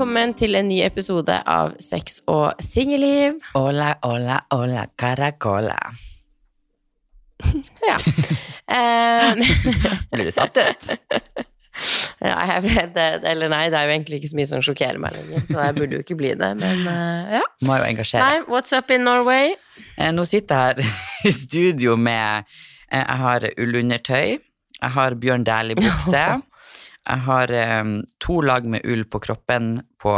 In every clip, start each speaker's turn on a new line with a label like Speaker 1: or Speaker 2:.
Speaker 1: velkommen til en ny episode av Sex og singelliv.
Speaker 2: Hola, hola, hola, caracola.
Speaker 1: Ja. Eh,
Speaker 2: Blir du satt ut?
Speaker 1: ja jeg ble, det, eller nei, det er jo egentlig ikke så mye som sjokkerer meg lenger, så jeg burde jo ikke bli det, men uh, ja.
Speaker 2: Må jo engasjere.
Speaker 1: Nei, what's up in Norway?
Speaker 2: Eh, Nå sitter jeg her i studio med eh, Jeg har ullundertøy, jeg har Bjørn Dæhlie-bukse, jeg har eh, to lag med ull på kroppen på,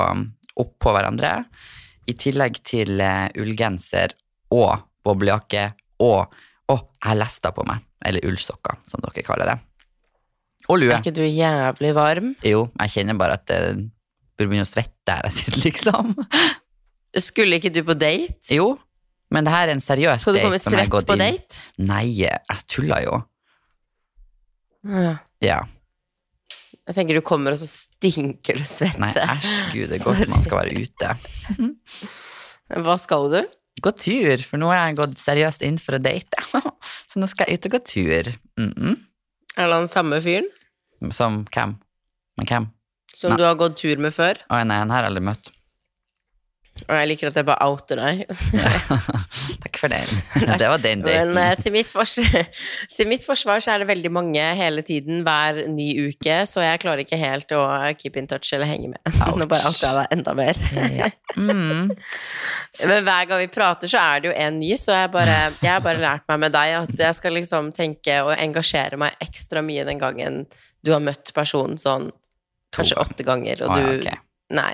Speaker 2: oppå hverandre, i tillegg til eh, ullgenser og boblejakke og Å, jeg har lester på meg. Eller ullsokker, som dere kaller det. Og lue.
Speaker 1: Er ikke du jævlig varm?
Speaker 2: Jo, jeg kjenner bare at jeg burde begynne å svette her jeg sitter, liksom.
Speaker 1: Skulle ikke du på date?
Speaker 2: Jo, men det her er en seriøs
Speaker 1: Skal du
Speaker 2: date
Speaker 1: komme svett på date?
Speaker 2: Nei, jeg tuller jo.
Speaker 1: Ja.
Speaker 2: Ja.
Speaker 1: Jeg tenker du kommer, og så stinker du svette.
Speaker 2: Nei, æsj, gud, det er godt man skal være ute.
Speaker 1: Hva skal du?
Speaker 2: Gå tur, for nå har jeg gått seriøst inn for å date. Så nå skal jeg ut og gå tur. Mm -mm.
Speaker 1: Er det han samme fyren
Speaker 2: Som hvem? Men hvem?
Speaker 1: som
Speaker 2: Nei.
Speaker 1: du har gått tur med før?
Speaker 2: Å nei, han her har jeg aldri møtt.
Speaker 1: Og jeg liker at jeg bare outer deg.
Speaker 2: Takk for den. Det var den daten.
Speaker 1: Men til mitt, til mitt forsvar så er det veldig mange hele tiden hver ny uke, så jeg klarer ikke helt å keep in touch eller henge med. Nå bare outer jeg deg enda mer.
Speaker 2: Ja. Mm.
Speaker 1: Men hver gang vi prater, så er det jo en ny, så jeg, bare, jeg har bare lært meg med deg at jeg skal liksom tenke og engasjere meg ekstra mye den gangen du har møtt personen sånn kanskje åtte ganger, og
Speaker 2: Å, ja,
Speaker 1: okay.
Speaker 2: ok.
Speaker 1: Nei.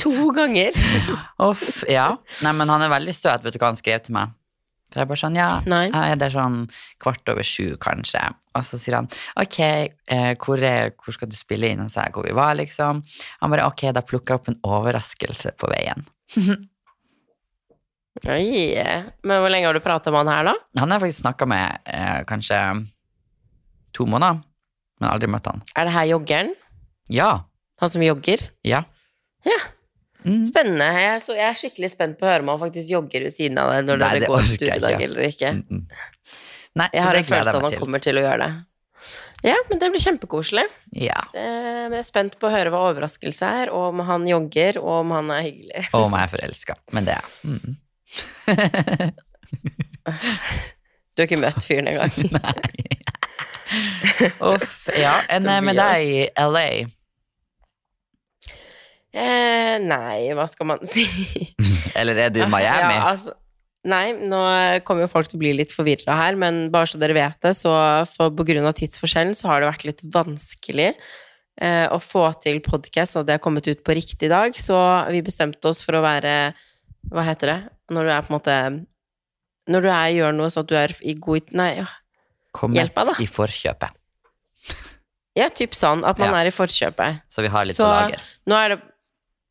Speaker 1: to ganger?
Speaker 2: Uff, ja. Nei, men han er veldig søt, vet du hva han skrev til meg? For jeg bare sånn, ja,
Speaker 1: Nei.
Speaker 2: jeg er der sånn kvart over sju, kanskje. Og så sier han, ok, eh, hvor, er, hvor skal du spille inn? Og så er jeg hvor vi var, liksom. Han bare, ok, da plukker jeg opp en overraskelse på veien.
Speaker 1: Oi. Men hvor lenge har du prata med han her, da?
Speaker 2: Han har jeg faktisk snakket med eh, kanskje to måneder, men aldri møtt han.
Speaker 1: Er det her joggeren?
Speaker 2: Ja,
Speaker 1: Han som jogger?
Speaker 2: ja.
Speaker 1: Ja.
Speaker 2: Mm.
Speaker 1: Spennende. Jeg, så jeg er skikkelig spent på å høre om han faktisk jogger ved siden av deg når
Speaker 2: Nei,
Speaker 1: dere går studiedag eller ikke.
Speaker 2: Mm, mm. Nei,
Speaker 1: Jeg
Speaker 2: så
Speaker 1: har
Speaker 2: det
Speaker 1: en følelse av at han kommer til å gjøre det. Ja, men det blir kjempekoselig.
Speaker 2: Ja,
Speaker 1: Eh, Jeg er spent på å høre hva overraskelse er, og om han jogger, og om han er hyggelig.
Speaker 2: og om jeg er forelsket. Men det er. Mm.
Speaker 1: Du har ikke møtt fyren engang.
Speaker 2: Uff, ja. en, eh, med deg i LA?
Speaker 1: Eh, nei, hva skal man si?
Speaker 2: Eller er du i Miami?
Speaker 1: Ja, altså, nei, nå kommer jo folk til å bli litt forvirra her, men bare så dere vet det, så for, på grunn av tidsforskjellen så har det vært litt vanskelig eh, å få til podkast, at det har kommet ut på riktig dag, så vi bestemte oss for å være Hva heter det? Når du er på en måte Når du er, gjør noe sånn at du er i god Nei, ja. Hjelp meg da.
Speaker 2: i forkjøpet.
Speaker 1: ja, typ sånn. At man
Speaker 2: Ja.
Speaker 1: er i forkjøpet.
Speaker 2: Så vi har litt
Speaker 1: Så-
Speaker 2: på lager.
Speaker 1: Nå er det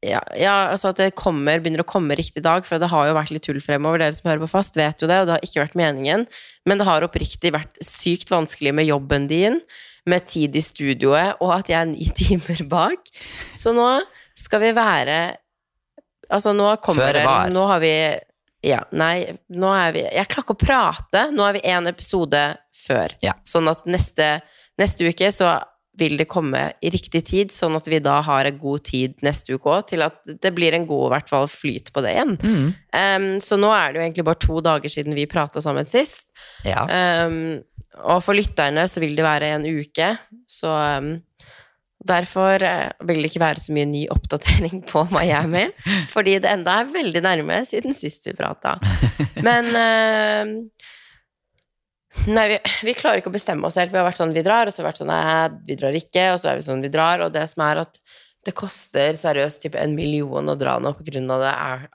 Speaker 1: ja, ja, altså at det kommer, begynner å komme riktig dag, for det har jo vært litt tull fremover. Dere som hører på fast, vet jo det, og det har ikke vært meningen. Men det har oppriktig vært sykt vanskelig med jobben din, med tid i studioet, og at jeg er ni timer bak. Så nå skal vi være Altså, nå kommer det liksom, Nå har vi Ja, nei, nå er vi Jeg klarer ikke å prate. Nå er vi én episode før.
Speaker 2: Ja.
Speaker 1: Sånn at neste, neste uke så vil det komme i riktig tid, sånn at vi da har en god tid neste uke òg, til at det blir en god hvert fall flyt på det igjen.
Speaker 2: Mm.
Speaker 1: Um, så nå er det jo egentlig bare to dager siden vi prata sammen sist.
Speaker 2: Ja.
Speaker 1: Um, og for lytterne så vil det være en uke, så um, Derfor eh, vil det ikke være så mye ny oppdatering på Miami, fordi det enda er veldig nærme siden sist vi prata. Men em, Nei, vi, vi klarer ikke å bestemme oss helt. Vi har vært sånn vi drar, og så har vi vært sånn nei, vi drar ikke, og så er vi sånn vi drar, og det som er at det koster seriøst typ en million å dra nå på grunn av det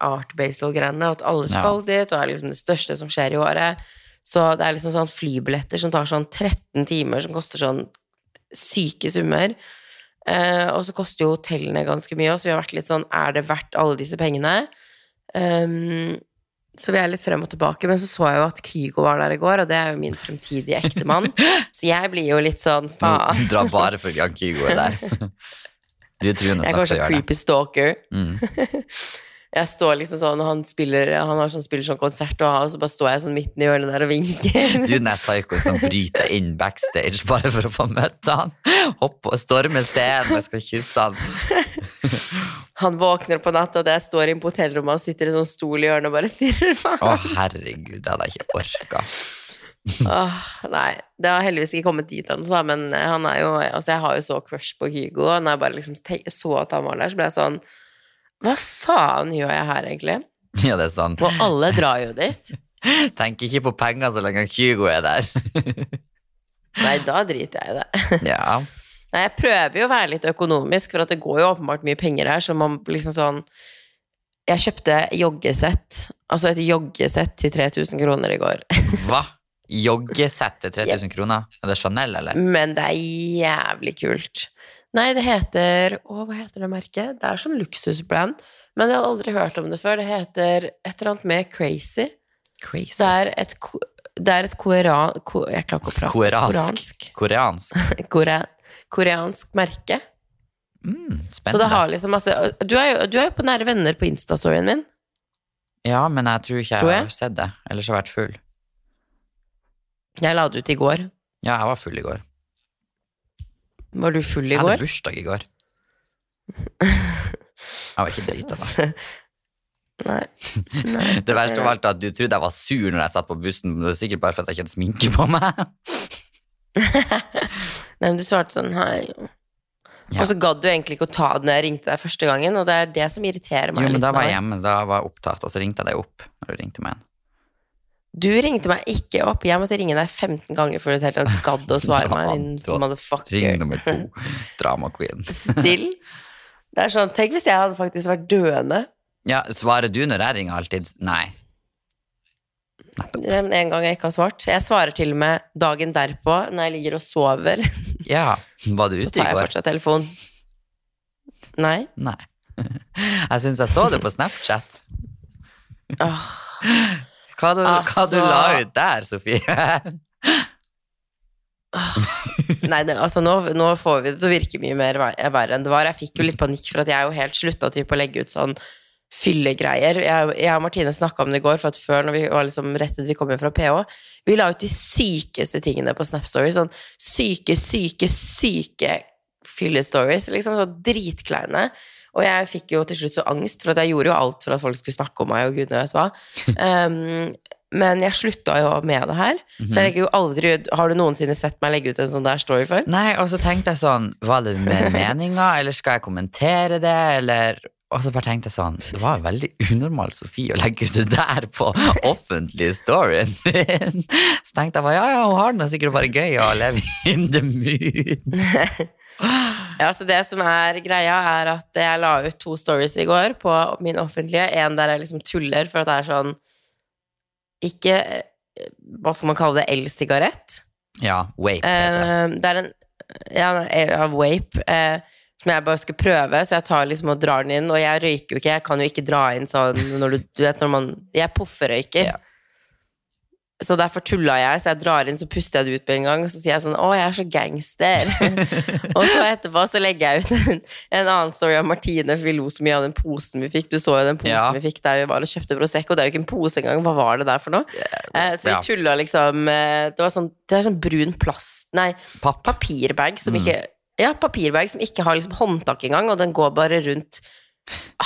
Speaker 1: Art Basel-greiene, og at alle
Speaker 2: Ja.
Speaker 1: skal dit, og det er liksom det største som skjer i året. Så det er liksom sånn flybilletter som tar sånn 13 timer, som koster sånn syke summer. Eh, og så koster jo hotellene ganske mye, så vi har vært litt sånn Er det verdt alle disse pengene? Ehm, så vi er litt frem og tilbake. Men så så jeg jo at Kygo var der i går, og det er jo min fremtidige ektemann. så jeg blir jo litt sånn faen.
Speaker 2: Du drar bare for Jan Kygo er der. Du er truende
Speaker 1: Jeg er
Speaker 2: det. til å
Speaker 1: kanskje
Speaker 2: gjøre
Speaker 1: creepy stalker.
Speaker 2: Mm.
Speaker 1: Jeg står liksom sånn, han spiller Han har sånn, spiller sånn konsert, og, og så bare står jeg sånn midten i hjørnet der og vinker.
Speaker 2: Du er den psykoen som bryter inn backstage bare for å få møte han. Hoppe og storme scenen og skal kysse han.
Speaker 1: Han våkner på natta, og jeg står inne på hotellrommet, og sitter i sånn stol i hjørnet og bare stirrer på
Speaker 2: Å, herregud, det hadde jeg ikke orka.
Speaker 1: Åh, nei, det har heldigvis ikke kommet dit ennå, men han er jo Altså, jeg har jo så crush på Hugo, og når jeg bare liksom så at han var der, så ble jeg sånn Hva faen gjør jeg her, egentlig?
Speaker 2: Ja, det er sånn.
Speaker 1: Og alle drar jo dit.
Speaker 2: Tenk ikke på penger så lenge Hugo er der.
Speaker 1: Nei, da driter jeg i det.
Speaker 2: Ja.
Speaker 1: Nei, jeg prøver jo å være litt økonomisk, for det går jo åpenbart mye penger her, så man liksom sånn Jeg kjøpte joggesett, altså et joggesett til 3000 kroner i går.
Speaker 2: Hva? Joggesett til 3000 kroner? Er det Chanel, eller?
Speaker 1: Men det er jævlig kult. Nei, det heter Å, hva heter det merket? Det er sånn luksusbrand, men jeg hadde aldri hørt om det før. Det heter et eller annet med Crazy.
Speaker 2: Crazy.
Speaker 1: Det er et, det er et korean... Ko, jeg klarer ikke å prate.
Speaker 2: Koreansk.
Speaker 1: Koreansk.
Speaker 2: Koreansk.
Speaker 1: Kore, koreansk merke.
Speaker 2: Mm,
Speaker 1: Så det har liksom masse Du er jo, du er jo på nære venner på Insta-storyen min.
Speaker 2: Ja, men jeg tror ikke jeg,
Speaker 1: Tror jeg.
Speaker 2: har sett det. Ellers har jeg vært full.
Speaker 1: Jeg la det ut i går.
Speaker 2: Ja, jeg var full i går.
Speaker 1: Var du full i
Speaker 2: Jeg hadde
Speaker 1: går?
Speaker 2: bursdag i går. Jeg var ikke drita, da.
Speaker 1: Nei. Nei.
Speaker 2: Det verste alt at du trodde jeg var sur når jeg satt på bussen. men Det var sikkert bare for at jeg ikke hadde sminke på meg.
Speaker 1: Nei, men du svarte sånn hei.
Speaker 2: Ja.
Speaker 1: Og så gadd du egentlig ikke å ta det når jeg ringte deg første gangen, og det er det som irriterer meg
Speaker 2: Jo, men da var jeg hjemme, så da var jeg opptatt, og så ringte jeg deg opp når du ringte meg igjen.
Speaker 1: Du ringte meg ikke opp. Jeg måtte ringe deg 15 ganger før du helt tatt gadd å svare meg. Din motherfucker.
Speaker 2: Ring nummer to. Drama queen.
Speaker 1: Still. Det er sånn, Tenk hvis jeg hadde faktisk vært døende.
Speaker 2: Ja, svarer du når jeg ringer alltid? Nei.
Speaker 1: Det er En gang jeg ikke har svart. Jeg svarer til og med dagen derpå, når jeg ligger og sover.
Speaker 2: Ja, var du
Speaker 1: Så
Speaker 2: ute
Speaker 1: tar jeg fortsatt telefonen. Nei.
Speaker 2: Nei. Jeg syns jeg så det på Snapchat. Hva du, hva du
Speaker 1: Altså-
Speaker 2: la ut der, Sofie?
Speaker 1: Nei, det, altså nå, nå får vi det til å virke mye mer verre enn det var. Jeg fikk jo litt panikk for at jeg jo helt slutta å legge ut sånn fyllegreier. Jeg, jeg og Martine snakka om det i går, for at før, når vi var liksom rettet vi kom hjem fra PH, vi la ut de sykeste tingene på Snap Story. Sånn syke, syke, syke fyllestories. Liksom sånn dritkleine. Og jeg fikk jo til slutt så angst, for at jeg gjorde jo alt for at folk skulle snakke om meg, og gudene vet hva. Um, men jeg slutta jo med det her. Så jeg legger jo aldri ut Har du noensinne sett meg legge ut en sånn der story før?
Speaker 2: Nei, og så tenkte jeg sånn, var det med meninga, eller skal jeg kommentere det, eller Og så bare tenkte jeg sånn, det var veldig unormalt Sofie å legge ut det der på offentlige storyen sin. Så tenkte jeg bare, ja, ja, hun har det sikkert bare gøy å leve in the mood.
Speaker 1: Ja, så det som er greia, er at jeg la ut to stories i går på min offentlige. En der jeg liksom tuller for at det er sånn Ikke eh, Hva skal man kalle det? El-sigarett?
Speaker 2: Ja, Vape. heter det.
Speaker 1: Eh, det er en Ja, ja vape. Eh, som jeg bare skulle prøve, så jeg tar liksom og drar den inn. Og jeg røyker jo ikke, jeg kan jo ikke dra inn sånn når du, du vet når man Jeg pofferøyker.
Speaker 2: Ja.
Speaker 1: Så derfor tulla jeg, så jeg drar inn, så puster jeg det ut på en gang, og så sier jeg sånn 'Å, jeg er så gangster'. og så etterpå så legger jeg ut en, en annen story av Martine, for vi lo så mye av den posen vi fikk. Du så jo den posen
Speaker 2: Ja.
Speaker 1: vi fikk der vi var og kjøpte Prosecco. Det er jo ikke en pose engang. Hva var det der for noe? Eh, så vi tulla liksom eh, Det var sånn, det er sånn brun plast Nei, papirbag som
Speaker 2: Mm.
Speaker 1: Ja, papirbag som ikke har liksom håndtak engang, og den går bare rundt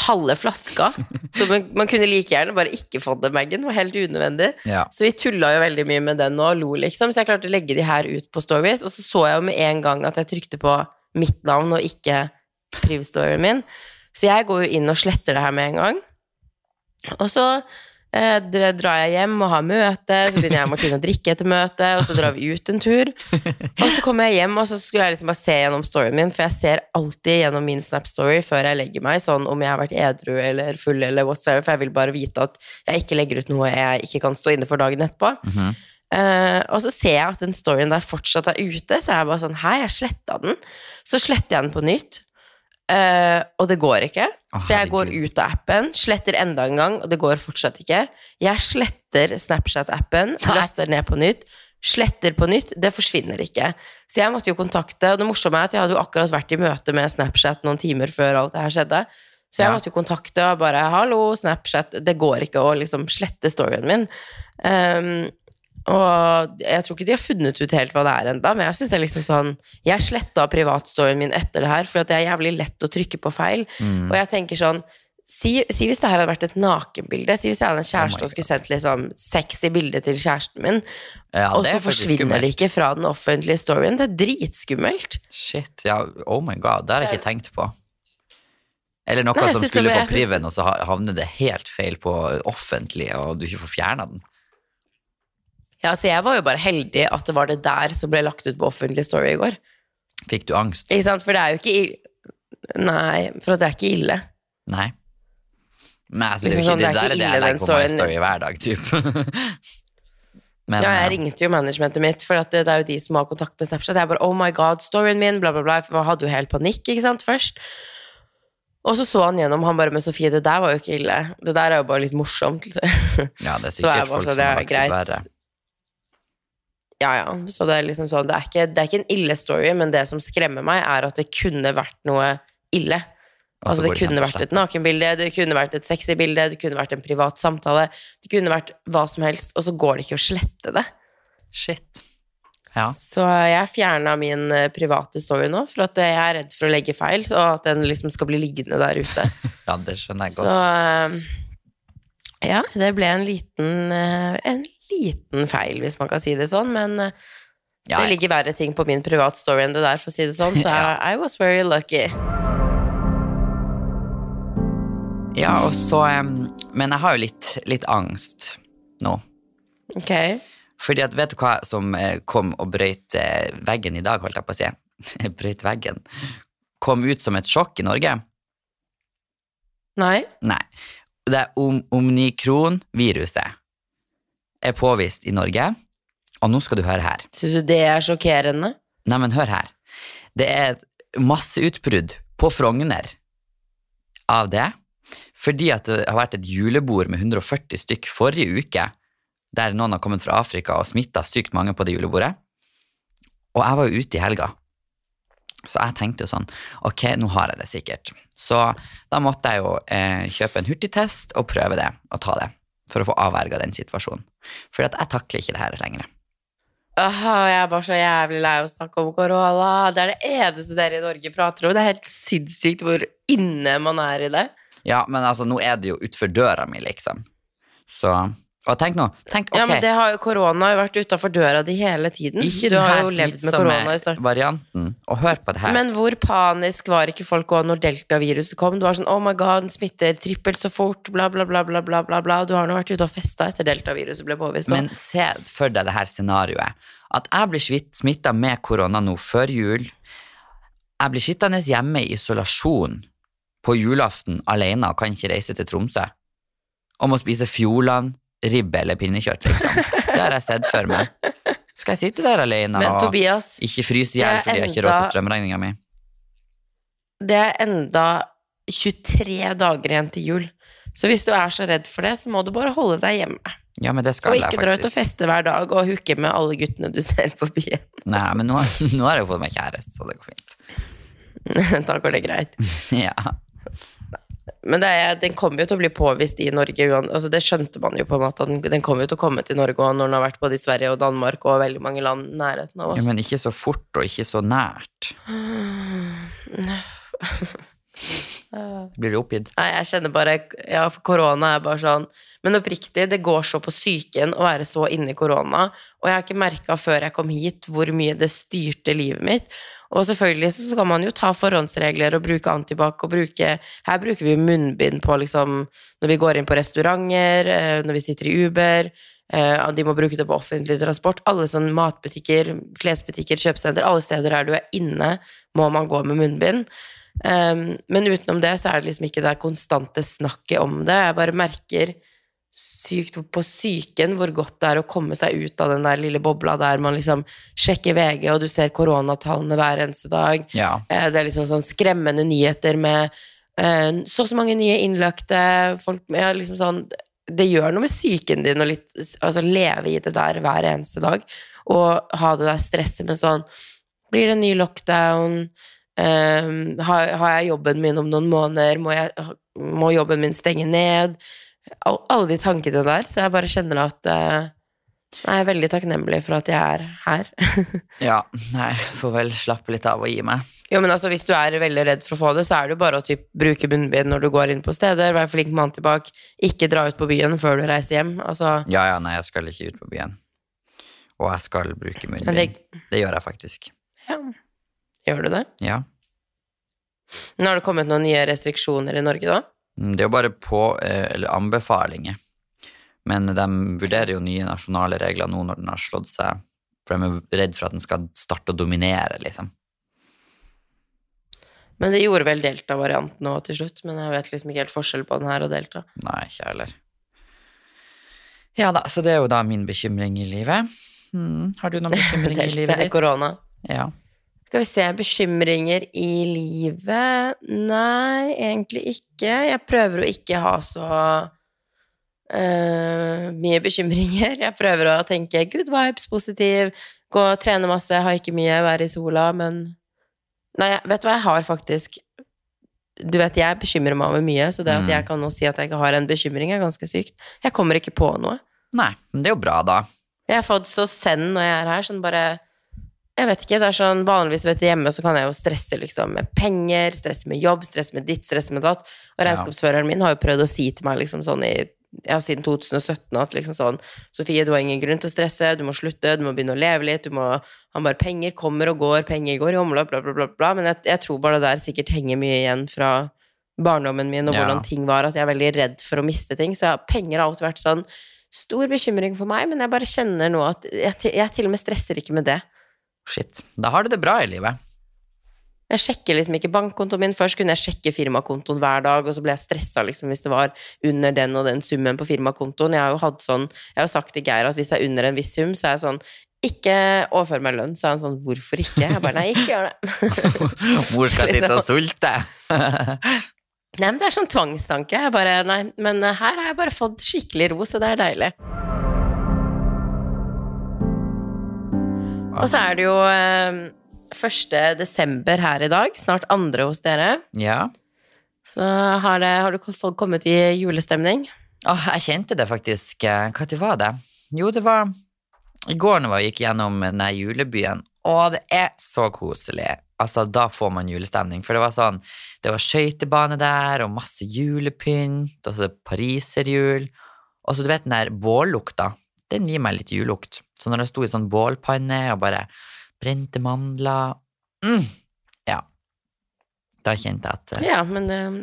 Speaker 1: halve flaska. Så man, man kunne like gjerne bare ikke fått den bagen. Det var helt unødvendig.
Speaker 2: Ja.
Speaker 1: Så vi tulla jo veldig mye med den og lo, liksom. Så jeg klarte å legge de her ut på stories, og så så jeg jo med en gang at jeg trykte på mitt navn og ikke priv-storyen min. Så jeg går jo inn og sletter det her med en gang. Og så eh, drar jeg hjem og har møte, så begynner jeg og Martine å drikke etter møtet, og så drar vi ut en tur. Og så kommer jeg hjem, og så skulle jeg liksom bare se gjennom storyen min, for jeg ser alltid gjennom min Snap-story før jeg legger meg, sånn om jeg har vært edru eller full eller whatsoever, for jeg vil bare vite at jeg ikke legger ut noe jeg ikke kan stå inne for dagen etterpå.
Speaker 2: Mm
Speaker 1: -hmm. Uh, og så ser jeg at den storyen der fortsatt er ute, så jeg er bare sånn Hei, jeg sletta den. Så sletter jeg den på nytt, eh, og det går ikke.
Speaker 2: Oh,
Speaker 1: så jeg går ut av appen, sletter enda en gang, og det går fortsatt ikke. Jeg sletter Snapchat-appen, laster ned på nytt. Sletter på nytt, det forsvinner ikke. Så jeg måtte jo kontakte, og det morsomme er at jeg hadde jo akkurat vært i møte med Snapchat noen timer før alt det her skjedde. Så jeg
Speaker 2: Ja.
Speaker 1: måtte jo kontakte og bare 'hallo, Snapchat', det går ikke å liksom slette storyen min. Um, Og jeg tror ikke de har funnet ut helt hva det er enda, men jeg synes det er liksom sånn Jeg sletta privatstoryen min etter det her, for at det er jævlig lett å trykke på feil.
Speaker 2: Mm.
Speaker 1: Og jeg tenker sånn Si, si hvis det her hadde vært et nakenbilde. Si hvis jeg hadde en
Speaker 2: Oh
Speaker 1: kjæreste
Speaker 2: oh
Speaker 1: og skulle sendt liksom sexy bilde til kjæresten min,
Speaker 2: Ja,
Speaker 1: og så
Speaker 2: er
Speaker 1: forsvinner
Speaker 2: skummelt.
Speaker 1: det ikke fra den offentlige storyen. Det er dritskummelt.
Speaker 2: Shit, ja, oh my god, det har jeg ikke tenkt på. Eller noe
Speaker 1: Nei,
Speaker 2: som skulle på priven, og så havner det helt feil på offentlig, og du ikke får fjerna den.
Speaker 1: Ja, så jeg var jo bare heldig at det var det der som ble lagt ut på offentlig story i går.
Speaker 2: Fikk du angst?
Speaker 1: Ikke sant? For det er jo ikke ille. Nei, for at det er ikke ille.
Speaker 2: Nei. Men altså, det, er
Speaker 1: Liksom
Speaker 2: jo
Speaker 1: sånn,
Speaker 2: ikke, det,
Speaker 1: det er ikke
Speaker 2: er det
Speaker 1: ille,
Speaker 2: legger på My
Speaker 1: storyen.
Speaker 2: Story hver dag, typ. Men,
Speaker 1: Ja, jeg
Speaker 2: eh,
Speaker 1: ringte jo managementet mitt, for det, det er jo de som har kontakt med Snapchat. Jeg bare oh my god, storyen min, bla, bla, bla. Jeg hadde jo helt panikk, ikke sant, først. Og så så han gjennom, han bare Men Sofie, det der var jo ikke ille. Det der er jo bare litt morsomt.
Speaker 2: ja, det er
Speaker 1: Så er jeg bare
Speaker 2: folk så,
Speaker 1: det
Speaker 2: har
Speaker 1: er greit. Ja, ja. Så det er liksom sånn, det er ikke, det er ikke en ille story, men det som skremmer meg, er at det kunne vært noe ille.
Speaker 2: Altså,
Speaker 1: Altså, det kunne vært et nakenbilde, det kunne vært et sexy bilde, det kunne vært en privat samtale, det kunne vært hva som helst, og så går det ikke å slette det.
Speaker 2: Shit. Ja.
Speaker 1: Så jeg fjerna min eh, private story nå, for at jeg er redd for å legge feil, så at den liksom skal bli liggende der ute.
Speaker 2: ja, det skjønner jeg godt.
Speaker 1: Så ja, det ble en liten, eh, en liten feil, hvis man kan si det sånn, men eh,
Speaker 2: Ja,
Speaker 1: det ligger verre ting på min privat story enn det der, for å si det sånn, så
Speaker 2: Ja.
Speaker 1: I, I was very lucky.
Speaker 2: ja, og så Men jeg har jo litt, litt angst nå.
Speaker 1: Ok.
Speaker 2: Fordi at vet du hva som eh, kom og brøyt eh, veggen i dag, holdt jeg på å si? brøyt veggen. Kom ut som et sjokk i Norge?
Speaker 1: Nei?
Speaker 2: Nei. Det er om omnikron-viruset er påvist i Norge, og nå skal du høre her.
Speaker 1: Syns du det er sjokkerende?
Speaker 2: Nei, men hør her. Det er et masseutbrudd på Frogner av det, fordi at det har vært et julebord med 140 stykk forrige uke, der noen har kommet fra Afrika og smitta sykt mange på det julebordet. Og jeg var jo ute i helga, så jeg tenkte jo sånn, ok, nå har jeg det sikkert. Så da måtte jeg jo eh, kjøpe en hurtigtest og prøve det, og ta det, for å få avverga den situasjonen. For at jeg takler ikke det her lenger.
Speaker 1: Åh, jeg er bare så jævlig lei av å snakke om korona. Det er det eneste dere i Norge prater om. Det er helt sinnssykt hvor inne man er i det.
Speaker 2: Ja, men altså, nå er det jo utfor døra mi, liksom. Så Og tenk nå, tenk, ok,
Speaker 1: Ja, men det har jo korona har jo vært utafor døra di hele tiden.
Speaker 2: ikke
Speaker 1: du har jo levd med korona i
Speaker 2: starten. varianten, og hør på det her.
Speaker 1: Men hvor panisk var ikke folk òg når deltaviruset kom? Du var sånn 'oh my god, den smitter trippelt så fort', bla, bla, bla, bla, bla, bla, bla. Du har nå vært ute og festa etter deltaviruset ble påvist.
Speaker 2: Men se for deg det her scenarioet. At jeg blir smitta med korona nå før jul. Jeg blir sittende hjemme i isolasjon på julaften alene og kan ikke reise til Tromsø. Og må spise Fjordland, ribbe eller pinnekjøtt, liksom. Det har jeg sett for meg. Skal jeg sitte der alene
Speaker 1: Men
Speaker 2: og
Speaker 1: Tobias,
Speaker 2: ikke fryse i hjel fordi jeg ikke har råd til strømregninga mi?
Speaker 1: det er enda 23 dager igjen til jul. Så hvis du er så redd for det, så må du bare holde deg hjemme.
Speaker 2: Ja, men det
Speaker 1: Og
Speaker 2: skal jeg
Speaker 1: ikke dra ut og feste hver dag og hooke med alle guttene du ser på byen.
Speaker 2: Nei, men nå, nå har jeg jo fått meg kjæreste, så det går fint.
Speaker 1: da går det greit.
Speaker 2: Ja.
Speaker 1: Men det er, den kommer jo til å bli påvist i Norge. Altså det skjønte man jo på en måte. Den, den kommer jo til å komme til Norge når den har vært både i Sverige og Danmark og veldig mange land i nærheten av
Speaker 2: ja,
Speaker 1: oss.
Speaker 2: men ikke så fort og ikke så nært. Blir du oppgitt?
Speaker 1: Nei, jeg kjenner bare Ja, for korona er bare sånn Men oppriktig, det går så på psyken å være så inne i korona. Og jeg har ikke merka før jeg kom hit, hvor mye det styrte livet mitt. Og selvfølgelig så kan man jo ta forhåndsregler og bruke antibac og bruke Her bruker vi jo munnbind på liksom Når vi går inn på restauranter, eh, når vi sitter i Uber. eh, De må bruke det på offentlig transport. Alle sånne matbutikker, klesbutikker, kjøpesenter, alle steder der du er inne, må man gå med munnbind. Um, men utenom det så er det liksom ikke det konstante snakket om det. Jeg bare merker sykt på psyken hvor godt det er å komme seg ut av den der lille bobla der man liksom sjekker VG, og du ser koronatallene hver eneste dag.
Speaker 2: Ja.
Speaker 1: Eh, Det er liksom sånn skremmende nyheter med eh, så og så mange nye innlagte folk ja, liksom sånn, Det gjør noe med psyken din å altså leve i det der hver eneste dag. Og ha det der stresset med sånn Blir det en ny lockdown? Um, har, har jeg jobben min om noen måneder? Må, jeg, må jobben min stenge ned? Al- Alle de tankene der. Så jeg bare kjenner at uh, Jeg er veldig takknemlig for at jeg er her.
Speaker 2: Ja, nei, får vel slappe litt av og gi meg.
Speaker 1: Jo, men altså, hvis du er veldig redd for å få det, så er det jo bare å typ, bruke munnbind når du går inn på steder, være flink med tilbake. ikke dra ut på byen før du reiser hjem. Altså,
Speaker 2: Ja, ja, nei, jeg skal ikke ut på byen. Og jeg skal bruke munnbind.
Speaker 1: det,
Speaker 2: Det gjør jeg faktisk.
Speaker 1: ja. Gjør du det?
Speaker 2: Ja.
Speaker 1: Nå har det kommet noen nye restriksjoner i Norge, da?
Speaker 2: Mm, Det er jo bare på, eh, eller anbefalinger. Men de vurderer jo nye nasjonale regler nå når den har slått seg, for de er redd for at den skal starte å dominere, liksom.
Speaker 1: Men det gjorde vel delta-varianten òg til slutt, men jeg vet liksom ikke helt forskjell på den her og delta.
Speaker 2: Nei, ikke heller. Ja da, så det er jo da min bekymring i livet. Mm, har du noen bekymring i livet
Speaker 1: Delta
Speaker 2: Det
Speaker 1: er
Speaker 2: ditt?
Speaker 1: korona.
Speaker 2: Ja.
Speaker 1: Skal vi se, bekymringer i livet? Nei, egentlig ikke. Jeg prøver å ikke ha så uh, mye bekymringer. Jeg prøver å tenke good vibes, positiv, gå og trene masse, ha ikke mye, være i sola, men Nei, vet du hva, jeg har faktisk Du vet, jeg bekymrer meg over mye, så det at
Speaker 2: Mm.
Speaker 1: jeg kan nå si at jeg ikke har en bekymring, er ganske sykt. Jeg kommer ikke på noe.
Speaker 2: Nei, men det er jo bra, da.
Speaker 1: Jeg har fått så send når jeg er her, sånn bare Jeg vet ikke, det er sånn vanligvis vet du, hjemme så kan jeg jo stresse liksom med penger, stresse med jobb, stresse med ditt, stresse med datt. Og regnskapsføreren min har jo prøvd å si til meg liksom sånn i ja, siden 2017 at liksom sånn Sofie, du har ingen grunn til å stresse, du må slutte, du må begynne å leve litt, du må Han bare Penger kommer og går, penger går i omløp, bla, bla, bla, bla. Men jeg, jeg tror bare det der sikkert henger mye igjen fra barndommen min og
Speaker 2: Ja.
Speaker 1: hvordan ting var, at jeg er veldig redd for å miste ting. Så ja, penger har alltid vært sånn stor bekymring for meg, men jeg bare kjenner nå at jeg, jeg til og med stresser ikke med det.
Speaker 2: Shit. Da har du det bra i livet.
Speaker 1: Jeg sjekker liksom ikke bankkontoen min. Først kunne jeg sjekke firmakontoen hver dag, og så ble jeg stressa liksom, hvis det var under den og den summen på firmakontoen. Jeg har jo hatt sånn, jeg har jo sagt til Geir at hvis det er under en viss sum, så er jeg sånn ikke overfør meg lønn. Så er han sånn hvorfor ikke? Jeg bare nei, ikke gjør det.
Speaker 2: Mor skal sitte og sulte.
Speaker 1: Nei, men det er sånn tvangstanke. Jeg bare, nei, men her har jeg bare fått skikkelig ro, så det er deilig. Og så er det jo eh, 1. desember her i dag, snart andre hos dere.
Speaker 2: Ja.
Speaker 1: Så har, det, har du folk kommet i julestemning?
Speaker 2: Åh, jeg kjente det faktisk. Når var det? Jo, det var i går når vi gikk gjennom denne julebyen. Å, det er så koselig. Altså, da får man julestemning. For det var sånn, det var skøytebane der, og masse julepynt, og så pariserhjul. Og så du vet den der bållukta, den gir meg litt julelukt. Så når det sto i sånn bålpanne og bare brente mandler mm, Ja. Da kjente jeg at eh,
Speaker 1: Ja, men um,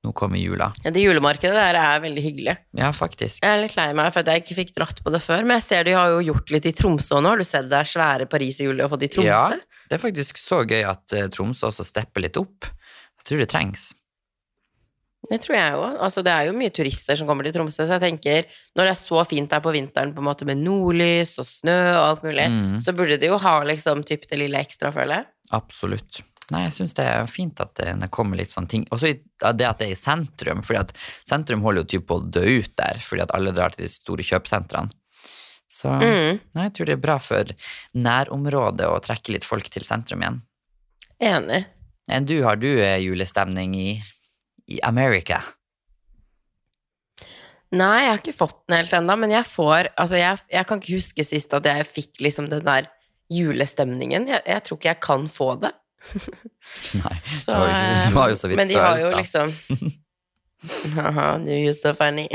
Speaker 2: nå kommer jula.
Speaker 1: ja, det julemarkedet der er veldig hyggelig.
Speaker 2: Ja, faktisk.
Speaker 1: Jeg er litt lei meg for at jeg ikke fikk dratt på det før, men jeg ser de har jo gjort litt i Tromsø nå. Har du sett det er svære pariserhjulet og fått i Tromsø?
Speaker 2: Ja, det er faktisk så gøy at eh, Tromsø også stepper litt opp. Jeg tror det trengs.
Speaker 1: Det tror jeg òg. Altså, det er jo mye turister som kommer til Tromsø, så jeg tenker når det er så fint der på vinteren på en måte med nordlys og snø og alt mulig,
Speaker 2: Mm,
Speaker 1: så burde de jo ha liksom typ det lille ekstra, føler jeg.
Speaker 2: absolutt. Nei, jeg syns det er fint at det kommer litt sånne ting. Også det at det er i sentrum, fordi at sentrum holder jo typ på å dø ut der, fordi at alle drar til de store kjøpesentrene. Så
Speaker 1: Mm,
Speaker 2: nei, jeg tror det er bra for nærområdet å trekke litt folk til sentrum igjen.
Speaker 1: enig.
Speaker 2: Enn du, har du eh, julestemning i, i America?
Speaker 1: Nei, jeg har ikke fått den helt ennå, men jeg får Altså, jeg, jeg kan ikke huske sist at jeg fikk liksom den der julestemningen. Jeg, jeg tror ikke jeg kan få det.
Speaker 2: Nei,
Speaker 1: Så,
Speaker 2: det var jo, det var jo så vidt
Speaker 1: men de har jo liksom Haha, you're så funny.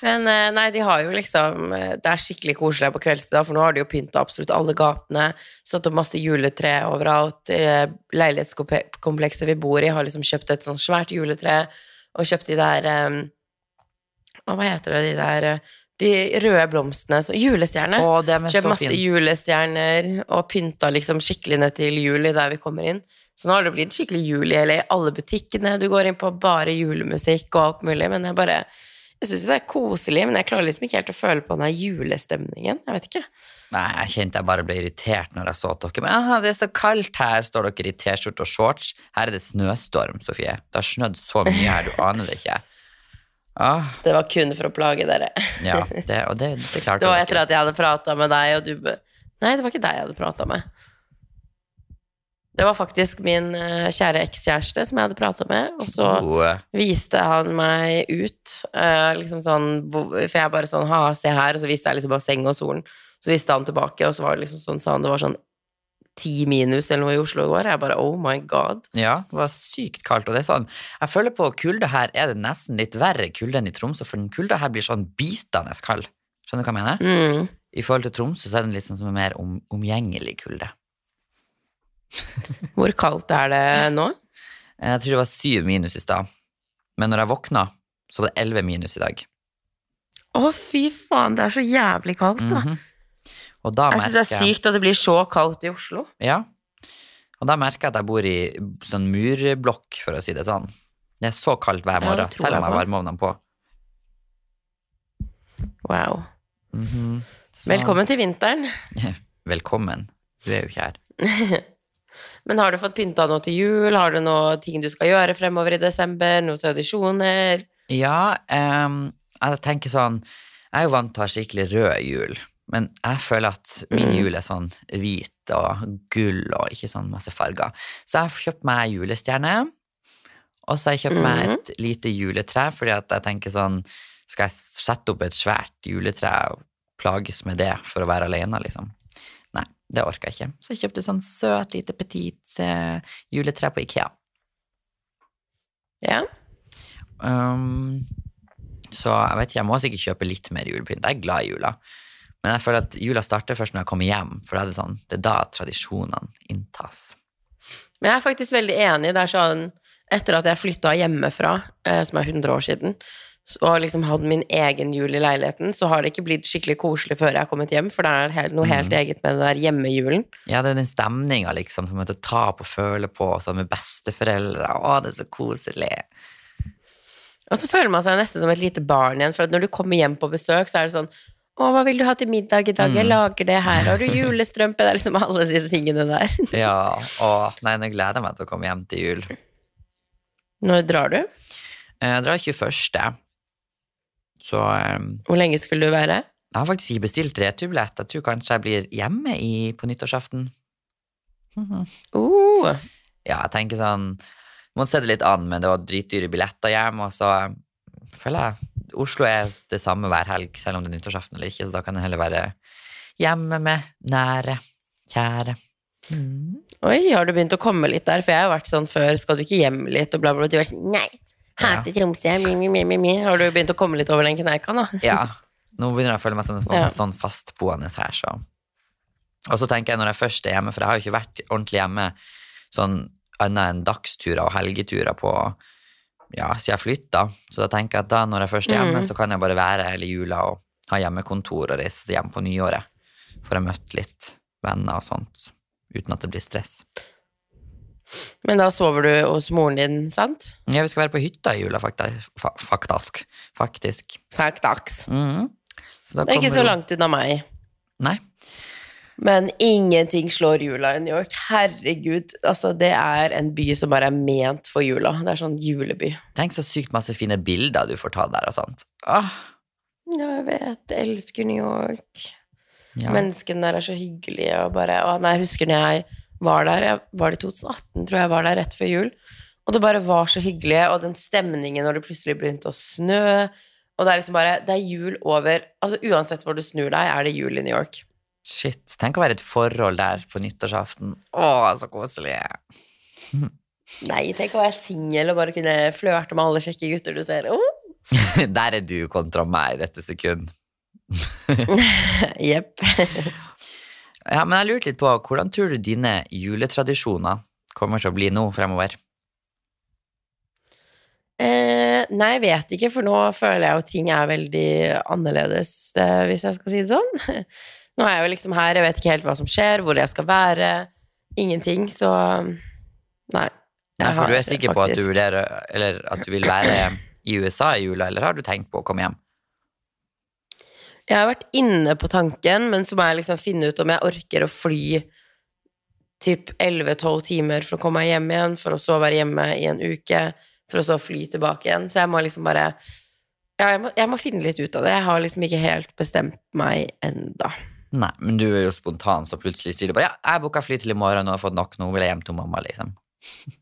Speaker 1: Men eh, nei, de har jo liksom eh, Det er skikkelig koselig på kveldstid, for nå har de jo pynta absolutt alle gatene. Satt opp masse juletre overalt. Eh, Leilighetskomplekset vi bor i, har liksom kjøpt et sånt svært juletre, og kjøpt de der hva heter det, de der De røde blomstene så,
Speaker 2: er
Speaker 1: Kjøpt masse
Speaker 2: fin.
Speaker 1: julestjerner og pynta liksom skikkelig ned til juli der vi kommer inn. Så nå har det blitt skikkelig jul i Alle butikkene du går inn på, bare julemusikk og alt mulig. Men jeg bare Jeg syns det er koselig, men jeg klarer liksom ikke helt å føle på den der julestemningen. Jeg vet ikke.
Speaker 2: Nei, jeg kjente jeg bare ble irritert når jeg så at dere Men aha, det er så kaldt her, står dere i T-skjorte og shorts. Her er det snøstorm, Sofie. Det har snødd så mye her, du aner det ikke. Ah,
Speaker 1: Det var kun for å plage dere.
Speaker 2: ja, det, og det, det klarte
Speaker 1: Det var
Speaker 2: dere.
Speaker 1: etter at jeg hadde prata med deg, og du Nei, det var ikke deg jeg hadde prata med. Det var faktisk min eh, kjære ekskjæreste som jeg hadde prata med, og så viste han meg ut. eh, liksom sånn, for jeg bare sånn Ha, se her. Og så viste jeg liksom basseng og solen. Så viste han tilbake, og så var det liksom sånn, sa han det var sånn ti minus eller noe i Oslo i går. Jeg bare oh my god.
Speaker 2: Ja, det var sykt kaldt. Og det er sånn, jeg føler på kulde her er det nesten litt verre kulde enn i Tromsø, for den kulda her blir sånn bitende kald. Skjønner du hva jeg mener?
Speaker 1: Mm.
Speaker 2: I forhold til Tromsø så er den litt sånn som en mer om, omgjengelig kulde.
Speaker 1: Hvor kaldt er det nå?
Speaker 2: Jeg tror det var syv minus i stad, men når jeg våkna, så var det elleve minus i dag.
Speaker 1: Å, fy faen, det er så jævlig kaldt, da.
Speaker 2: Mhm. Og da
Speaker 1: Jeg syns det er sykt at det blir så kaldt i Oslo.
Speaker 2: Ja. Og da merker jeg at jeg bor i sånn murblokk, for å si det sånn. Det er så kaldt hver morgen,
Speaker 1: ja,
Speaker 2: selv om jeg har varmeovnene på.
Speaker 1: Wow.
Speaker 2: Mm -hmm.
Speaker 1: Velkommen til vinteren.
Speaker 2: Velkommen. Du er jo ikke her.
Speaker 1: Men har du fått pynta noe til jul? Har du noe ting du skal gjøre fremover i desember? Noen tradisjoner?
Speaker 2: Ja, um, jeg tenker sånn Jeg er jo vant til å ha skikkelig rød jul, men jeg føler at min
Speaker 1: Mm.
Speaker 2: jul er sånn hvit og gull og ikke sånn masse farger. Så jeg har kjøpt meg julestjerne, og så har jeg kjøpt meg
Speaker 1: Mhm.
Speaker 2: et lite juletre, fordi at jeg tenker sånn Skal jeg sette opp et svært juletre og plages med det for å være alene, liksom? Det orka jeg ikke. Så jeg kjøpte sånn søt, lite petit eh, juletre på Ikea.
Speaker 1: Ja.
Speaker 2: Um, så jeg vet ikke, jeg må sikkert kjøpe litt mer julepynt. Jeg er glad i jula. Men jeg føler at jula starter først når jeg kommer hjem, for det er det sånn, det er da tradisjonene inntas.
Speaker 1: Men jeg er faktisk veldig enig. Det er sånn Etter at jeg flytta hjemmefra, eh, som er 100 år siden, og liksom hadde min egen jul i leiligheten, så har det ikke blitt skikkelig koselig før jeg har kommet hjem, for det er helt, noe helt eget med det der hjemmejulen.
Speaker 2: Ja, det er den stemninga, liksom, som å ta på og føle på, og sånn med besteforeldre. Å, det er så koselig.
Speaker 1: Og så føler man seg nesten som et lite barn igjen, for når du kommer hjem på besøk, så er det sånn å, hva vil du ha til middag i dag? Jeg lager det her. Har du julestrømpe? Det er liksom alle de tingene der.
Speaker 2: Ja, å, nei, nå gleder jeg meg til å komme hjem til jul.
Speaker 1: Når drar du?
Speaker 2: Jeg drar 21. Så um,
Speaker 1: Hvor lenge skulle du være?
Speaker 2: jeg har faktisk ikke bestilt returbillett. Jeg tror kanskje jeg blir hjemme i, på nyttårsaften. Mhm.
Speaker 1: Uh,
Speaker 2: ja, jeg tenker sånn Må se det litt an, men det var dritdyre billetter hjem, og så eh, føler jeg Oslo er det samme hver helg, selv om det er nyttårsaften eller ikke, så da kan jeg heller være hjemme med nære, kjære. Mm.
Speaker 1: oi, har du begynt å komme litt der? For jeg har vært sånn før, skal du ikke hjem litt, og bla, bla, bla. Du har vært sånn, nei, hater Tromsø, mi, mi, mi. Har du begynt å komme litt over den kneika nå?
Speaker 2: Ja, nå begynner jeg å føle meg som en
Speaker 1: Ja.
Speaker 2: sånn fastboende her, så. Og så tenker jeg når jeg først er hjemme, for jeg har jo ikke vært ordentlig hjemme sånn annet enn dagsturer og helgeturer på ja, siden jeg flytta. Så da tenker jeg at da når jeg først er hjemme,
Speaker 1: mm.
Speaker 2: så kan jeg bare være hele jula og ha hjemmekontor og reise hjem på nyåret. For å ha møtt litt venner og sånt, uten at det blir stress.
Speaker 1: Men da sover du hos moren din, sant?
Speaker 2: Ja, vi skal være på hytta i jula, faktisk. faktisk. Faktisk. Faktaks. da
Speaker 1: Det er ikke så langt unna meg.
Speaker 2: Nei.
Speaker 1: Men ingenting slår jula i New York. Herregud, altså det er en by som bare er ment for jula. Det er sånn juleby.
Speaker 2: Tenk så sykt masse fine bilder du får ta der og sånt. Åh.
Speaker 1: Ja, jeg vet. Jeg elsker New York.
Speaker 2: ja.
Speaker 1: Menneskene der er så hyggelige og bare Å, nei, jeg husker når jeg var der. Jeg var det i 2018, tror jeg jeg var der rett før jul. Og det bare var så hyggelig, og den stemningen når det plutselig begynte å snø. Og det er liksom bare Det er jul over Altså uansett hvor du snur deg, er det jul i New York.
Speaker 2: Shit. Tenk å være i et forhold der på nyttårsaften. Å, så koselig.
Speaker 1: Nei, tenk å være singel og bare kunne flørte med alle kjekke gutter du ser. Oh.
Speaker 2: Der er du kontra meg i dette sekund.
Speaker 1: Jepp.
Speaker 2: Ja, men jeg lurte litt på, hvordan tror du dine juletradisjoner kommer til å bli nå fremover?
Speaker 1: Eh, nei, jeg vet ikke, for nå føler jeg jo ting er veldig annerledes, eh, hvis jeg skal si det sånn. Nå er jeg jo liksom her, jeg vet ikke helt hva som skjer, hvor jeg skal være. Ingenting, så Nei.
Speaker 2: Nei, for du er sikker på at du vurderer, eller at du vil være i USA i jula, eller har du tenkt på å komme hjem?
Speaker 1: Jeg har vært inne på tanken, men så må jeg liksom finne ut om jeg orker å fly typ 11-12 timer for å komme meg hjem igjen, for å så være hjemme i en uke, for å så fly tilbake igjen. Så jeg må liksom bare Ja, jeg må, jeg må finne litt ut av det. Jeg har liksom ikke helt bestemt meg enda.
Speaker 2: Nei, men du er jo spontan, så plutselig sier du bare ja, jeg booka fly til i morgen, nå har jeg fått nok, nå vil jeg hjem til mamma, liksom.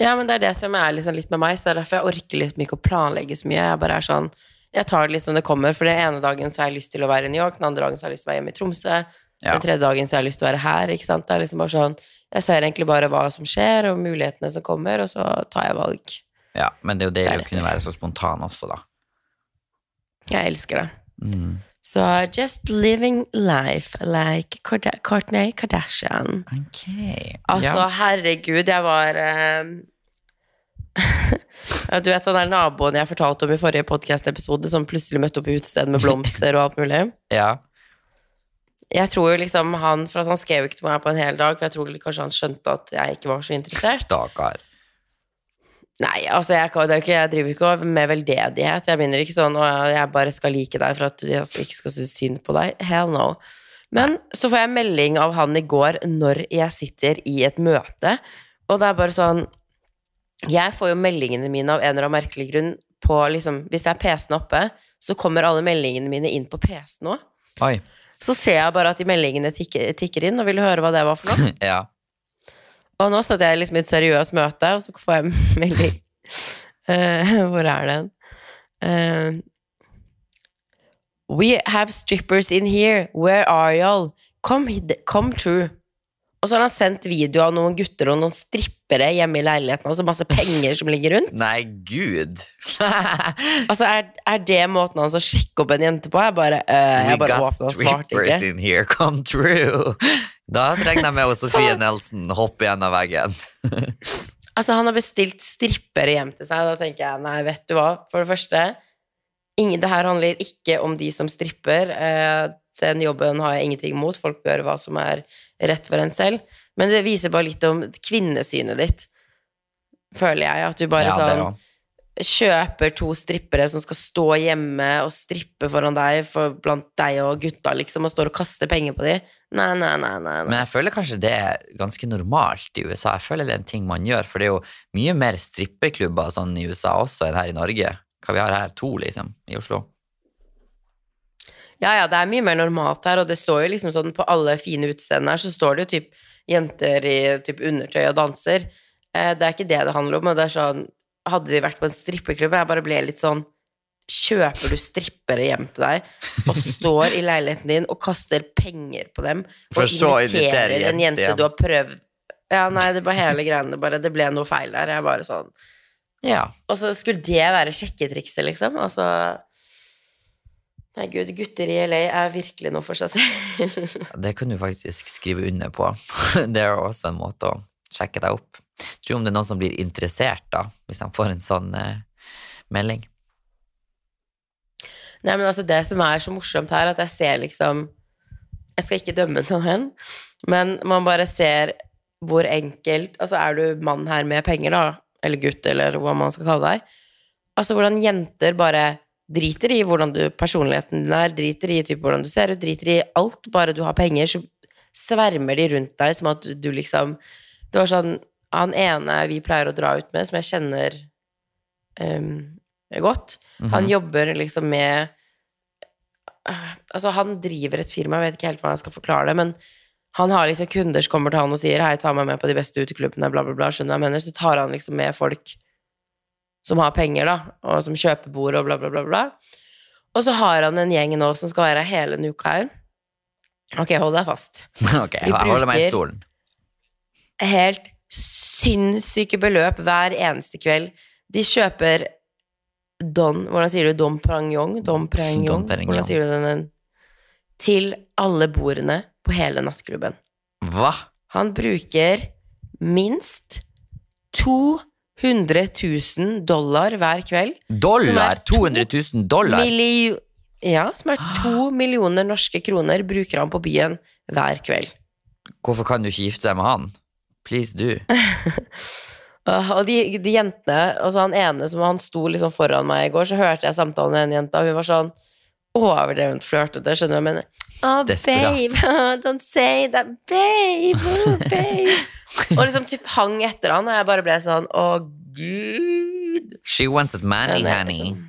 Speaker 1: Ja, men det er det som er liksom litt med meg, så det er derfor jeg orker liksom ikke å planlegge så mye. Jeg bare er sånn Jeg tar det litt som det kommer, for den ene dagen så har jeg lyst til å være i New York, den andre dagen så har jeg lyst til å være hjemme i Tromsø,
Speaker 2: Ja.
Speaker 1: den tredje dagen så har jeg lyst til å være her, ikke sant. Det er liksom bare sånn Jeg ser egentlig bare hva som skjer, og mulighetene som kommer, og så tar jeg valg.
Speaker 2: Ja, men det er jo deilig å kunne være så spontan også, da.
Speaker 1: Jeg elsker det.
Speaker 2: Mm.
Speaker 1: Så just living life like Kourtney Kardashian.
Speaker 2: Ok.
Speaker 1: Altså,
Speaker 2: ja.
Speaker 1: herregud, jeg var eh, Du vet den der naboen jeg fortalte om i forrige podkast-episode, som plutselig møtte opp i utestedet med blomster og alt mulig?
Speaker 2: ja.
Speaker 1: Jeg tror jo liksom han For at han skrev ikke til meg på en hel dag, for jeg tror kanskje han skjønte at jeg ikke var så interessert.
Speaker 2: Stakkar.
Speaker 1: Nei, altså, jeg, ikke, jeg driver ikke med veldedighet. Jeg begynner ikke sånn og jeg bare skal like deg for at jeg ikke skal synes synd på deg. Hell no. Men så får jeg melding av han i går når jeg sitter i et møte, og det er bare sånn Jeg får jo meldingene mine av en eller annen merkelig grunn på liksom Hvis jeg har PC-en oppe, så kommer alle meldingene mine inn på PC-en òg. Så ser jeg bare at de meldingene tikker, tikker inn, og vil høre hva det var for noe.
Speaker 2: ja.
Speaker 1: Og nå satt jeg liksom i et seriøst møte, og så får jeg melding. Uh, hvor er den? Uh, we have strippers in here. Where are y'all? Come, come true. Og så har han sendt video av noen gutter og noen strippere hjemme i leiligheten, altså masse penger som ligger rundt.
Speaker 2: Nei, gud.
Speaker 1: Altså, er, er det måten hans å sjekke opp en jente på? Jeg bare,
Speaker 2: We
Speaker 1: jeg bare
Speaker 2: got
Speaker 1: åpnet og svarte
Speaker 2: strippers in here, come true. Da regner jeg med at Sofie Nelson hopper gjennom veggen.
Speaker 1: Altså, han har bestilt strippere hjem til seg. Da tenker jeg, nei, vet du hva. For det første, ingen, det her handler ikke om de som stripper. Eh, den jobben har jeg ingenting imot. Folk bør gjøre hva som er rett for en selv. Men det viser bare litt om kvinnesynet ditt, føler jeg. At du bare
Speaker 2: Ja,
Speaker 1: sånn kjøper to strippere som skal stå hjemme og strippe foran deg for blant deg og gutta, liksom, og står og kaster penger på dem. Nei, nei, nei, nei. nei.
Speaker 2: Men jeg føler kanskje det er ganske normalt i USA. Jeg føler det er en ting man gjør, for det er jo mye mer strippeklubber sånn i USA også enn her i Norge. Hva vi har her, to liksom, i Oslo.
Speaker 1: Ja, ja, det er mye mer normalt her, og det står jo liksom sånn på alle fine utestedene her, så står det jo typ jenter i typ undertøy og danser. Eh, det er ikke det det handler om, og det er sånn Hadde de vært på en strippeklubb, jeg bare ble litt sånn Kjøper du strippere hjem til deg og står i leiligheten din og kaster penger på dem
Speaker 2: For
Speaker 1: og
Speaker 2: så
Speaker 1: inviterer en
Speaker 2: jente hjem.
Speaker 1: du har prøvd Ja, nei, det bare hele greiene bare Det ble noe feil der. Jeg bare sånn
Speaker 2: Ja.
Speaker 1: Og så skulle det være sjekketrikset, liksom. Altså Nei, gud, gutter i LA er virkelig noe for seg selv.
Speaker 2: Det kan du faktisk skrive under på. Det er også en måte å sjekke deg opp. Tror om det er noen som blir interessert, da, hvis de får en sånn eh, melding.
Speaker 1: Nei, men altså, det som er så morsomt her, at jeg ser liksom Jeg skal ikke dømme noen, men man bare ser hvor enkelt Altså, er du mann her med penger, da, eller gutt, eller hva man skal kalle deg Altså, hvordan jenter bare driter i hvordan du personligheten din er, driter i typ hvordan du ser ut, driter i alt, bare du har penger, så svermer de rundt deg som at du liksom Det var sånn Han ene vi pleier å dra ut med, som jeg kjenner um, godt, han
Speaker 2: Mhm.
Speaker 1: jobber liksom med Altså, han driver et firma, jeg vet ikke helt hvordan jeg skal forklare det, men han har liksom kunder som kommer til han og sier 'hei, ta meg med på de beste uteklubbene', bla, bla, bla, skjønner jeg mener? Så tar han liksom med folk som har penger, da, og som kjøper bord og bla, bla, bla, bla. Og så har han en gjeng nå som skal være hele denne uka her. Ok, hold deg fast.
Speaker 2: Ok, jeg holder meg i
Speaker 1: bruker-
Speaker 2: stolen.
Speaker 1: Helt sinnssyke beløp hver eneste kveld. De kjøper Don Hvordan sier du Dom Prangong? Dom Prangong? Hvordan sier du den? Til alle bordene på hele nattklubben.
Speaker 2: Hva?
Speaker 1: Han bruker minst 200 000 dollar hver kveld.
Speaker 2: Dollar?
Speaker 1: Som er to
Speaker 2: 200 000 dollar?
Speaker 1: Ja, som er to millioner norske kroner, bruker han på byen hver kveld.
Speaker 2: Hvorfor kan du ikke gifte deg med han? Please do.
Speaker 1: Uh, og de, de jentene, altså han ene som han sto liksom foran meg i går, så hørte jeg samtalen med en jente, og hun var sånn overdrevent flørtete, skjønner du hva jeg mener? Oh,
Speaker 2: Desperat.
Speaker 1: babe, don't say that, babe, oh, babe. og liksom typ hang etter han, og jeg bare ble sånn, å gud.
Speaker 2: She wants a money,
Speaker 1: er
Speaker 2: honey.
Speaker 1: liksom-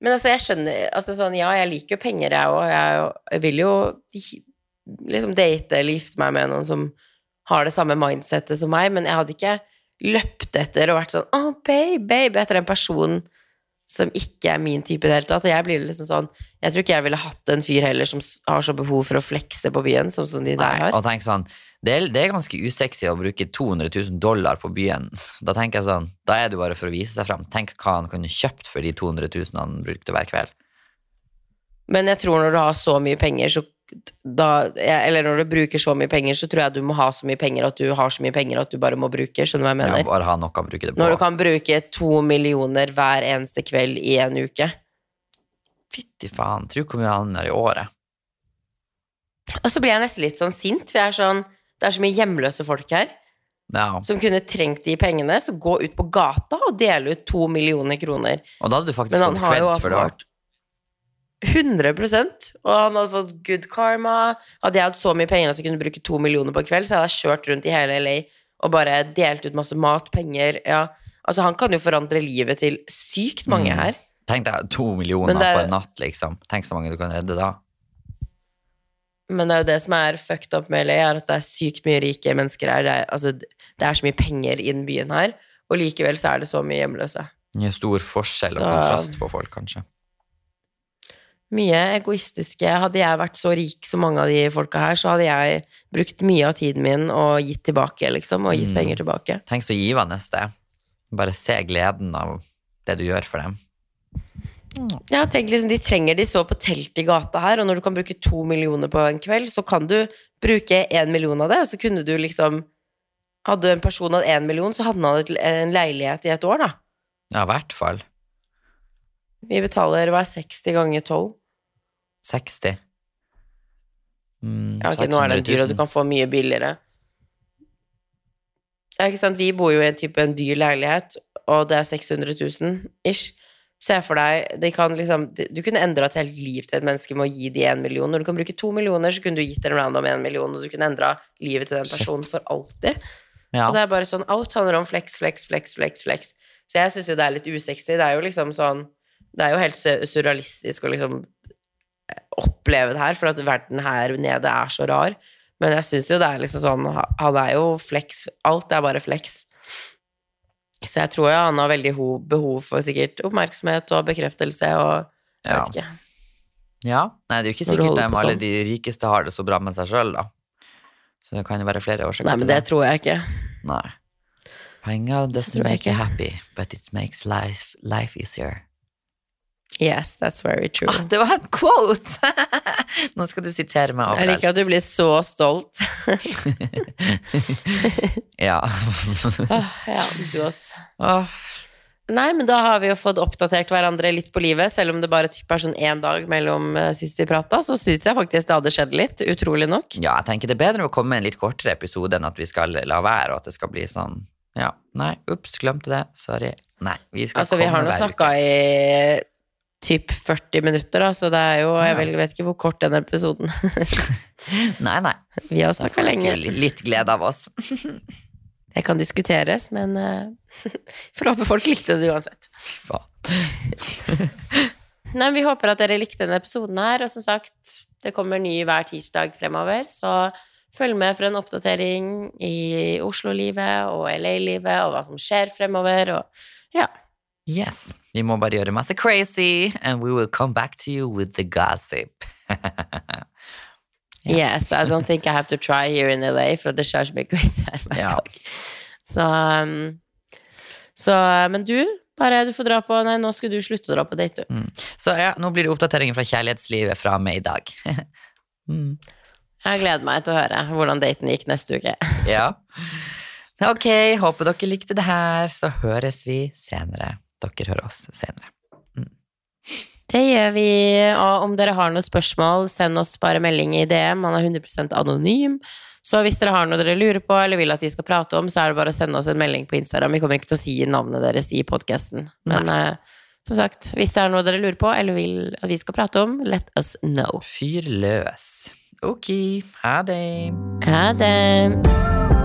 Speaker 1: Men altså, jeg skjønner altså sånn, Ja, jeg liker jo penger, jeg òg. Jeg, jeg vil jo liksom date eller gifte meg med noen som har det samme mindsettet som meg, men jeg hadde ikke løpt etter og vært sånn oh, babe, babe, etter en person som ikke er min type i det hele tatt. Jeg blir liksom sånn Jeg tror ikke jeg ville hatt en fyr heller som har så behov for å flekse på byen, som, som de der
Speaker 2: Nei,
Speaker 1: har.
Speaker 2: og tenk sånn, det er, det er ganske usexy å bruke 200 000 dollar på byen. Da tenker jeg sånn, da er det bare for å vise seg fram. Tenk hva han kunne kjøpt for de 200 000 han brukte hver kveld.
Speaker 1: Men jeg tror når du har så mye penger, så da Eller når du bruker så mye penger, så tror jeg du må ha så mye penger at du har så mye penger at du bare må bruke. Skjønner du hva jeg
Speaker 2: Ja,
Speaker 1: mener?
Speaker 2: bare ha nok å bruke det på.
Speaker 1: Når du kan bruke to millioner hver eneste kveld i en uke.
Speaker 2: Fytti faen, tro hvor mye han er i året.
Speaker 1: Og så blir jeg nesten litt sånn sint, for jeg er sånn Det er så mye hjemløse folk her
Speaker 2: Ja,
Speaker 1: som kunne trengt de pengene, så gå ut på gata og dele ut to millioner kroner.
Speaker 2: og da hadde du faktisk fått creds for det.
Speaker 1: Åpenbart 100% Og han hadde fått good karma. Hadde jeg hatt så mye penger at jeg kunne bruke to millioner på en kveld, så hadde jeg kjørt rundt i hele LA og bare delt ut masse mat, penger Ja, altså han kan jo forandre livet til sykt mange
Speaker 2: Mm.
Speaker 1: her.
Speaker 2: Tenk deg to millioner
Speaker 1: er-
Speaker 2: på en natt, liksom. Tenk så mange du kan redde da.
Speaker 1: Men det er jo det som er fucked up med LA, er at det er sykt mye rike mennesker her. Det er, altså, det er så mye penger i den byen her, og likevel så er det så mye hjemløse.
Speaker 2: Det er stor forskjell og
Speaker 1: Så-
Speaker 2: kontrast på folk, kanskje.
Speaker 1: Mye egoistiske. Hadde jeg vært så rik som mange av de folka her, så hadde jeg brukt mye av tiden min og gitt tilbake, liksom, og gitt
Speaker 2: Mm.
Speaker 1: penger tilbake.
Speaker 2: Tenk så givende det er. Bare se gleden av det du gjør for dem.
Speaker 1: Ja, tenk liksom, De trenger de så på telt i gata her, og når du kan bruke to millioner på en kveld, så kan du bruke én million av det, og så kunne du liksom Hadde en person hatt én million, så hadde han en leilighet i et år, da.
Speaker 2: Ja, i hvert fall.
Speaker 1: Vi betaler hva er 60 ganger 12?
Speaker 2: 60. Mm,
Speaker 1: Ja, ok, nå er det
Speaker 2: 600
Speaker 1: dyr, og du kan få mye billigere. Ja, ikke sant, vi bor jo i en type en dyr leilighet, og det er 600 000 ish. Se for deg, de kan liksom, du kunne endra et helt liv til et menneske med å gi de en million. Når du kan bruke to millioner, så kunne du gitt en random en million, og du kunne endra livet til den personen for alltid.
Speaker 2: Ja.
Speaker 1: Og det er bare sånn, alt handler om flex, flex, flex, flex, flex. Så jeg syns jo det er litt usexy. Det er jo liksom sånn Det er jo helt surrealistisk å liksom oppleve det her, for at verden her nede er så rar. Men jeg syns jo det er liksom sånn ha- Han er jo flex. Alt er bare flex. Så jeg tror jo han har veldig behov for sikkert oppmerksomhet og bekreftelse og jeg
Speaker 2: Ja.
Speaker 1: vet ikke.
Speaker 2: ja. Nei, det er jo ikke sikkert dem alle
Speaker 1: sånn.
Speaker 2: de rikeste har det så bra med seg sjøl, da. Så det kan jo være flere årsaker
Speaker 1: Nei, men det tror jeg ikke.
Speaker 2: Nei. Penger doesn't make you happy, but it makes life, life easier.
Speaker 1: Yes, that's very true.
Speaker 2: Ah, det var en quote! Nå skal du sitere meg overalt.
Speaker 1: Jeg liker at du blir så stolt.
Speaker 2: ja.
Speaker 1: oh, ja, du også.
Speaker 2: Oh.
Speaker 1: Nei, men da har vi jo fått oppdatert hverandre litt på livet, selv om det bare typ er sånn én dag mellom eh, sist vi prata, så syns jeg faktisk det hadde skjedd litt, utrolig nok.
Speaker 2: ja, jeg tenker det er bedre å komme med en litt kortere episode enn at vi skal la være, og at det skal bli sånn Ja, nei, ups, glemte det. Sorry. Nei, vi skal
Speaker 1: Altså, vi har nå
Speaker 2: hver
Speaker 1: snakka i typ 40 minutter, da, så det er jo Jeg vel, vet ikke hvor kort den episoden.
Speaker 2: Nei, nei.
Speaker 1: Vi har snakka lenge.
Speaker 2: Litt glede av oss.
Speaker 1: Det kan diskuteres, men uh, får håpe folk likte det uansett. Nei, vi håper at dere likte denne episoden her, og som sagt, det kommer ny hver tirsdag fremover, så følg med for en oppdatering i Oslo-livet og LA-livet, og hva som skjer fremover, og ja.
Speaker 2: Yes. Vi må bare gjøre masse crazy, and we will come back to you with the gossip.
Speaker 1: Yes, I don't think I have to try here in LA, for det skjer så mye crazy her hver
Speaker 2: Ja.
Speaker 1: dag. Så, um, så, men du, bare du får dra på, nei, nå skal du slutte å dra på date, du.
Speaker 2: Så ja, nå blir det oppdateringer fra kjærlighetslivet fra meg i dag. mm.
Speaker 1: Jeg gleder meg til å høre hvordan daten gikk neste uke.
Speaker 2: Ja. Ok, håper dere likte det her, så høres vi senere. Dere hører oss senere.
Speaker 1: Det gjør vi, og om dere har noen spørsmål, send oss bare melding i DM. Man er 100 anonym. Så hvis dere har noe dere lurer på eller vil at vi skal prate om, så er det bare å sende oss en melding på Instagram. Vi kommer ikke til å si navnet deres i podkasten. Men uh, som sagt, hvis det er noe dere lurer på eller vil at vi skal prate om, let us know.
Speaker 2: Fyr løs. Ok, ha det.
Speaker 1: Ha det!